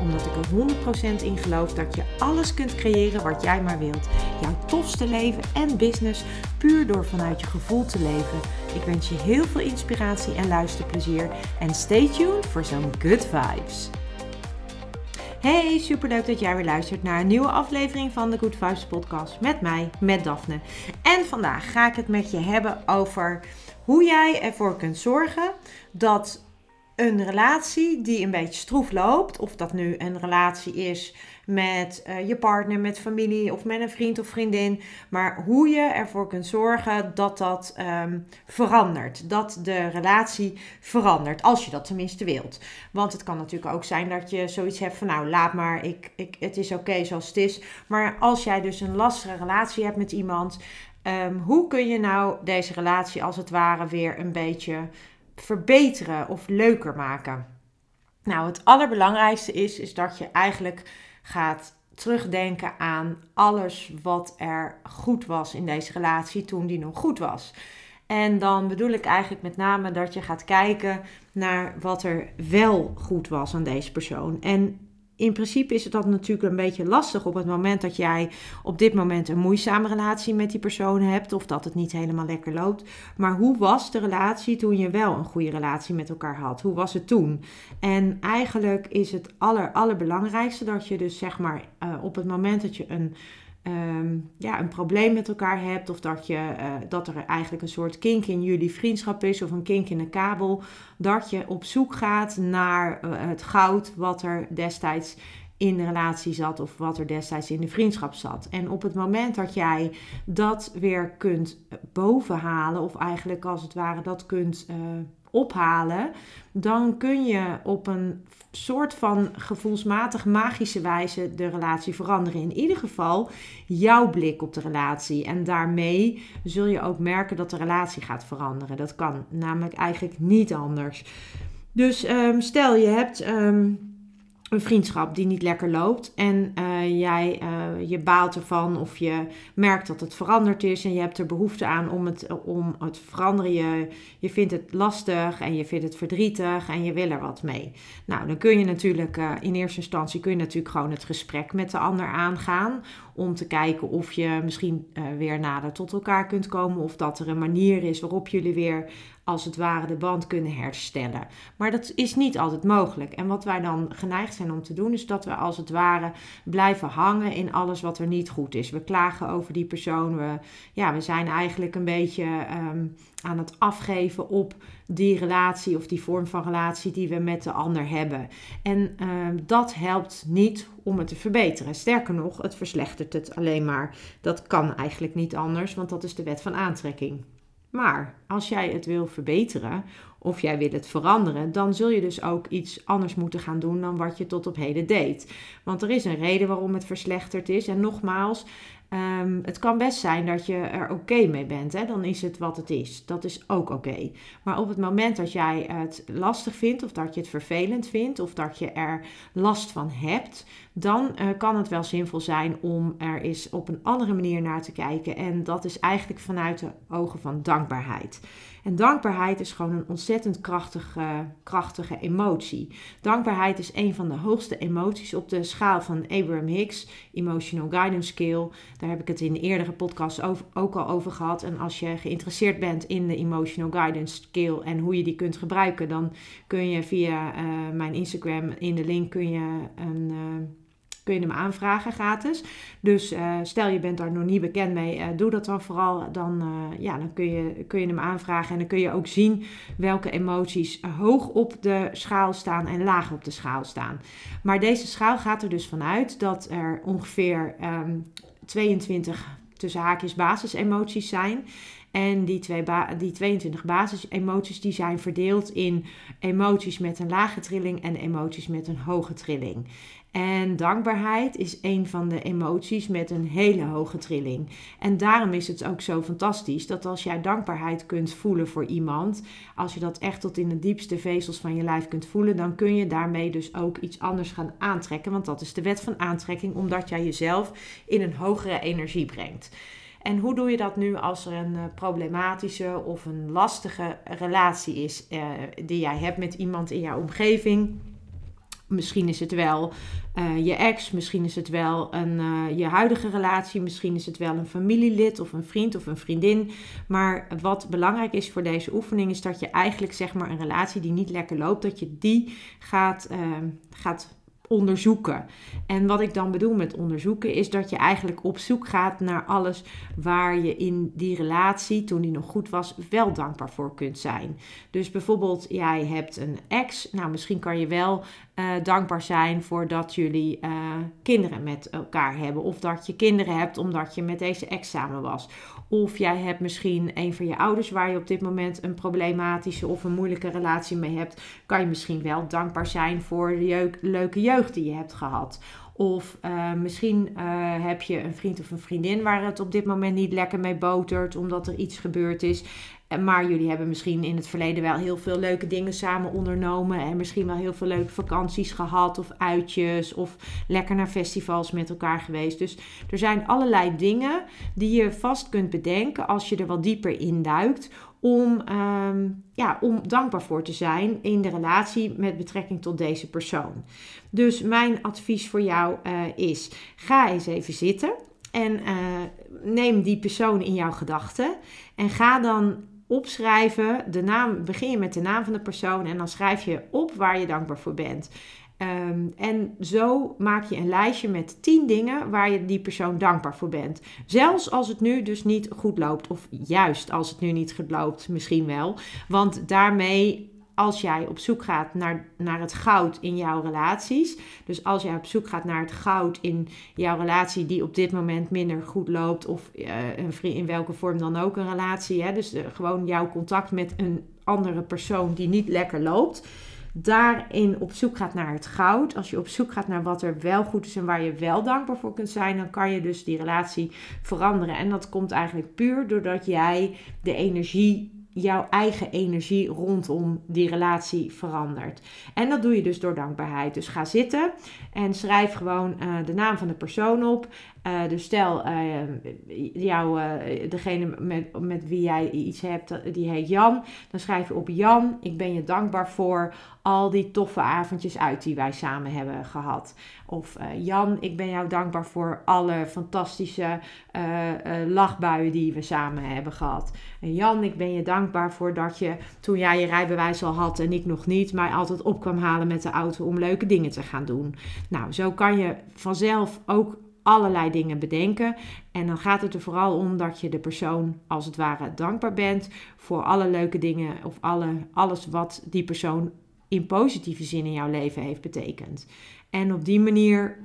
Omdat ik er 100% in geloof dat je alles kunt creëren wat jij maar wilt. Jouw tofste leven en business puur door vanuit je gevoel te leven. Ik wens je heel veel inspiratie en luisterplezier. En stay tuned voor zo'n good vibes. Hey, superleuk dat jij weer luistert naar een nieuwe aflevering van de Good Vibes podcast met mij, met Daphne. En vandaag ga ik het met je hebben over hoe jij ervoor kunt zorgen dat een relatie die een beetje stroef loopt, of dat nu een relatie is met uh, je partner, met familie of met een vriend of vriendin, maar hoe je ervoor kunt zorgen dat dat um, verandert, dat de relatie verandert, als je dat tenminste wilt. Want het kan natuurlijk ook zijn dat je zoiets hebt van, nou laat maar, ik, ik, het is oké zoals het is. Maar als jij dus een lastige relatie hebt met iemand, um, hoe kun je nou deze relatie als het ware weer een beetje verbeteren of leuker maken? Nou, het allerbelangrijkste is, is dat je eigenlijk gaat terugdenken aan alles wat er goed was in deze relatie toen die nog goed was. En dan bedoel ik eigenlijk met name dat je gaat kijken naar wat er wel goed was aan deze persoon. En in principe is het dat natuurlijk een beetje lastig op het moment dat jij op dit moment een moeizame relatie met die persoon hebt of dat het niet helemaal lekker loopt. Maar hoe was de relatie toen je wel een goede relatie met elkaar had? Hoe was het toen? En eigenlijk is het aller, allerbelangrijkste dat je dus zeg maar uh, op het moment dat je een Ehm, ja, een probleem met elkaar hebt. Of dat, je, uh, dat er eigenlijk een soort kink in jullie vriendschap is of een kink in de kabel. Dat je op zoek gaat naar uh, het goud wat er destijds in de relatie zat of wat er destijds in de vriendschap zat. En op het moment dat jij dat weer kunt bovenhalen, of eigenlijk als het ware dat kunt ophalen, dan kun je op een soort van gevoelsmatig magische wijze de relatie veranderen. In ieder geval jouw blik op de relatie. En daarmee zul je ook merken dat de relatie gaat veranderen. Dat kan namelijk eigenlijk niet anders. Dus um, stel je hebt. Um, een vriendschap die niet lekker loopt en uh, jij uh, je baalt ervan of je merkt dat het veranderd is en je hebt er behoefte aan om het, om het veranderen. Je, je vindt het lastig en je vindt het verdrietig en je wil er wat mee. Nou, dan kun je natuurlijk uh, in eerste instantie kun je natuurlijk gewoon het gesprek met de ander aangaan om te kijken of je misschien weer nader tot elkaar kunt komen of dat er een manier is waarop jullie weer als het ware de band kunnen herstellen. Maar dat is niet altijd mogelijk. En wat wij dan geneigd zijn om te doen, is dat we als het ware blijven hangen in alles wat er niet goed is. We klagen over die persoon. We, ja, we zijn eigenlijk een beetje um, aan het afgeven op die relatie of die vorm van relatie die we met de ander hebben. En um, dat helpt niet om het te verbeteren. Sterker nog, het verslechtert het alleen maar. Dat kan eigenlijk niet anders, want dat is de wet van aantrekking. Maar als jij het wil verbeteren of jij wil het veranderen, dan zul je dus ook iets anders moeten gaan doen dan wat je tot op heden deed. Want er is een reden waarom het verslechterd is. En nogmaals, Um, het kan best zijn dat je er oké mee bent. Hè? Dan is het wat het is. Dat is ook oké. Maar op het moment dat jij het lastig vindt, of dat je het vervelend vindt, of dat je er last van hebt, dan uh, kan het wel zinvol zijn om er eens op een andere manier naar te kijken. En dat is eigenlijk vanuit de ogen van dankbaarheid. En dankbaarheid is gewoon een ontzettend krachtige, krachtige emotie. Dankbaarheid is een van de hoogste emoties op de schaal van Abraham Hicks, Emotional Guidance Scale. Daar heb ik het in de eerdere podcast ook al over gehad. En als je geïnteresseerd bent in de Emotional Guidance Scale en hoe je die kunt gebruiken, dan kun je via uh, mijn Instagram in de link kun je een. Uh, kun je hem aanvragen gratis. Dus uh, stel je bent daar nog niet bekend mee, doe dat dan vooral. Dan, ja, dan kun, je, kun je hem aanvragen en dan kun je ook zien welke emoties hoog op de schaal staan en laag op de schaal staan. Maar deze schaal gaat er dus vanuit dat er ongeveer um, 22 tussen haakjes basisemoties zijn. En die, twee die 22 basisemoties die zijn verdeeld in emoties met een lage trilling en emoties met een hoge trilling. En dankbaarheid is een van de emoties met een hele hoge trilling. En daarom is het ook zo fantastisch dat als jij dankbaarheid kunt voelen voor iemand, als je dat echt tot in de diepste vezels van je lijf kunt voelen, dan kun je daarmee dus ook iets anders gaan aantrekken. Want dat is de wet van aantrekking, omdat jij jezelf in een hogere energie brengt. En hoe doe je dat nu als er een eh, problematische of een lastige relatie is uh, die jij hebt met iemand in jouw omgeving? Misschien is het wel uh, je ex, misschien is het wel een, je huidige relatie, misschien is het wel een familielid of een vriend of een vriendin. Maar wat belangrijk is voor deze oefening is dat je eigenlijk zeg maar een relatie die niet lekker loopt, dat je die gaat, uh, gaat onderzoeken. En wat ik dan bedoel met onderzoeken is dat je eigenlijk op zoek gaat naar alles waar je in die relatie, toen die nog goed was, wel dankbaar voor kunt zijn. Dus bijvoorbeeld, jij hebt een ex. Nou, misschien kan je wel uh, dankbaar zijn voor dat jullie uh, kinderen met elkaar hebben. Of dat je kinderen hebt omdat je met deze ex samen was. Of jij hebt misschien een van je ouders waar je op dit moment een problematische of een moeilijke relatie mee hebt. Kan je misschien wel dankbaar zijn voor de leuke jeugd die je hebt gehad. Of uh, misschien heb je een vriend of een vriendin waar het op dit moment niet lekker mee botert, omdat er iets gebeurd is. Maar jullie hebben misschien in het verleden wel heel veel leuke dingen samen ondernomen. En misschien wel heel veel leuke vakanties gehad. Of uitjes. Of lekker naar festivals met elkaar geweest. Dus er zijn allerlei dingen die je vast kunt bedenken als je er wat dieper in duikt. Om, um, ja, om dankbaar voor te zijn in de relatie met betrekking tot deze persoon. Dus mijn advies voor jou uh, is: ga eens even zitten. En uh, neem die persoon in jouw gedachten. En ga dan opschrijven. De naam, begin je met de naam van de persoon en dan schrijf je op waar je dankbaar voor bent. Um, en zo maak je een lijstje met 10 dingen waar je die persoon dankbaar voor bent. Zelfs als het nu dus niet goed loopt, of juist als het nu niet goed loopt, misschien wel. Want daarmee als jij op zoek gaat naar, naar het goud in jouw relaties. Dus als jij op zoek gaat naar het goud in jouw relatie die op dit moment minder goed loopt. Of uh, een in welke vorm dan ook een relatie. Hè? Dus uh, gewoon jouw contact met een andere persoon die niet lekker loopt. Daarin op zoek gaat naar het goud. Als je op zoek gaat naar wat er wel goed is en waar je wel dankbaar voor kunt zijn, dan kan je dus die relatie veranderen. En dat komt eigenlijk puur doordat jij de energie jouw eigen energie rondom die relatie verandert. En dat doe je dus door dankbaarheid. Dus ga zitten en schrijf gewoon uh, de naam van de persoon op. Uh, dus stel, uh, jou, degene met, met wie jij iets hebt, die heet Jan. Dan schrijf je op Jan, ik ben je dankbaar voor al die toffe avondjes uit die wij samen hebben gehad. Of Jan, ik ben jou dankbaar voor alle fantastische lachbuien die we samen hebben gehad. En Jan, ik ben je dankbaar voor dat je toen jij je rijbewijs al had en ik nog niet, mij altijd op kwam halen met de auto om leuke dingen te gaan doen. Nou, zo kan je vanzelf ook allerlei dingen bedenken. En dan gaat het er vooral om dat je de persoon als het ware dankbaar bent voor alle leuke dingen of alle, alles wat die persoon in positieve zin in jouw leven heeft betekend. En op die manier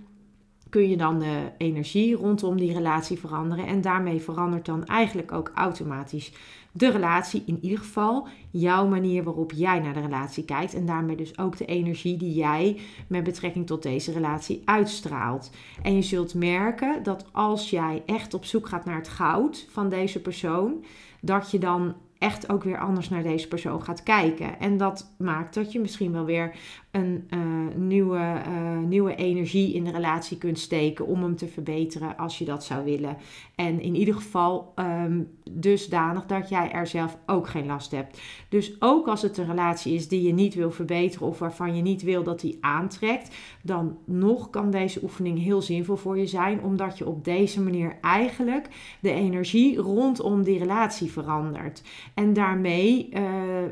kun je dan de energie rondom die relatie veranderen. En daarmee verandert dan eigenlijk ook automatisch de relatie, in ieder geval jouw manier waarop jij naar de relatie kijkt. En daarmee dus ook de energie die jij met betrekking tot deze relatie uitstraalt. En je zult merken dat als jij echt op zoek gaat naar het goud van deze persoon, dat je dan echt ook weer anders naar deze persoon gaat kijken. En dat maakt dat je misschien wel weer een uh, nieuwe, uh, nieuwe energie in de relatie kunt steken om hem te verbeteren als je dat zou willen. En in ieder geval um, dusdanig dat jij er zelf ook geen last hebt. Dus ook als het een relatie is die je niet wil verbeteren of waarvan je niet wil dat die aantrekt, dan nog kan deze oefening heel zinvol voor je zijn, omdat je op deze manier eigenlijk de energie rondom die relatie verandert. En daarmee uh,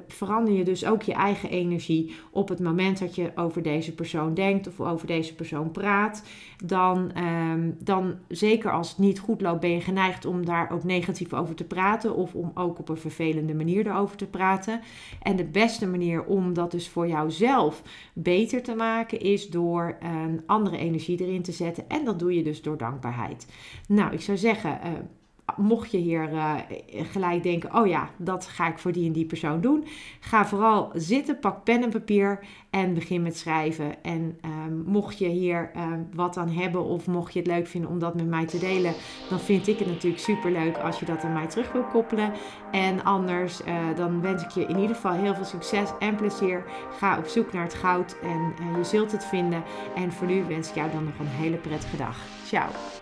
verander je dus ook je eigen energie op het moment je over deze persoon denkt of over deze persoon praat. Dan, um, dan zeker als het niet goed loopt, ben je geneigd om daar ook negatief over te praten of om ook op een vervelende manier erover te praten. En de beste manier om dat dus voor jouzelf beter te maken is door een andere energie erin te zetten. En dat doe je dus door dankbaarheid. Nou, ik zou zeggen. Uh, mocht je hier uh, gelijk denken, oh ja, dat ga ik voor die en die persoon doen. Ga vooral zitten, pak pen en papier en begin met schrijven. En um, mocht je hier um, wat aan hebben of mocht je het leuk vinden om dat met mij te delen, dan vind ik het natuurlijk super leuk als je dat aan mij terug wil koppelen. En anders, uh, dan wens ik je in ieder geval heel veel succes en plezier. Ga op zoek naar het goud en uh, je zult het vinden. En voor nu wens ik jou dan nog een hele prettige dag. Ciao.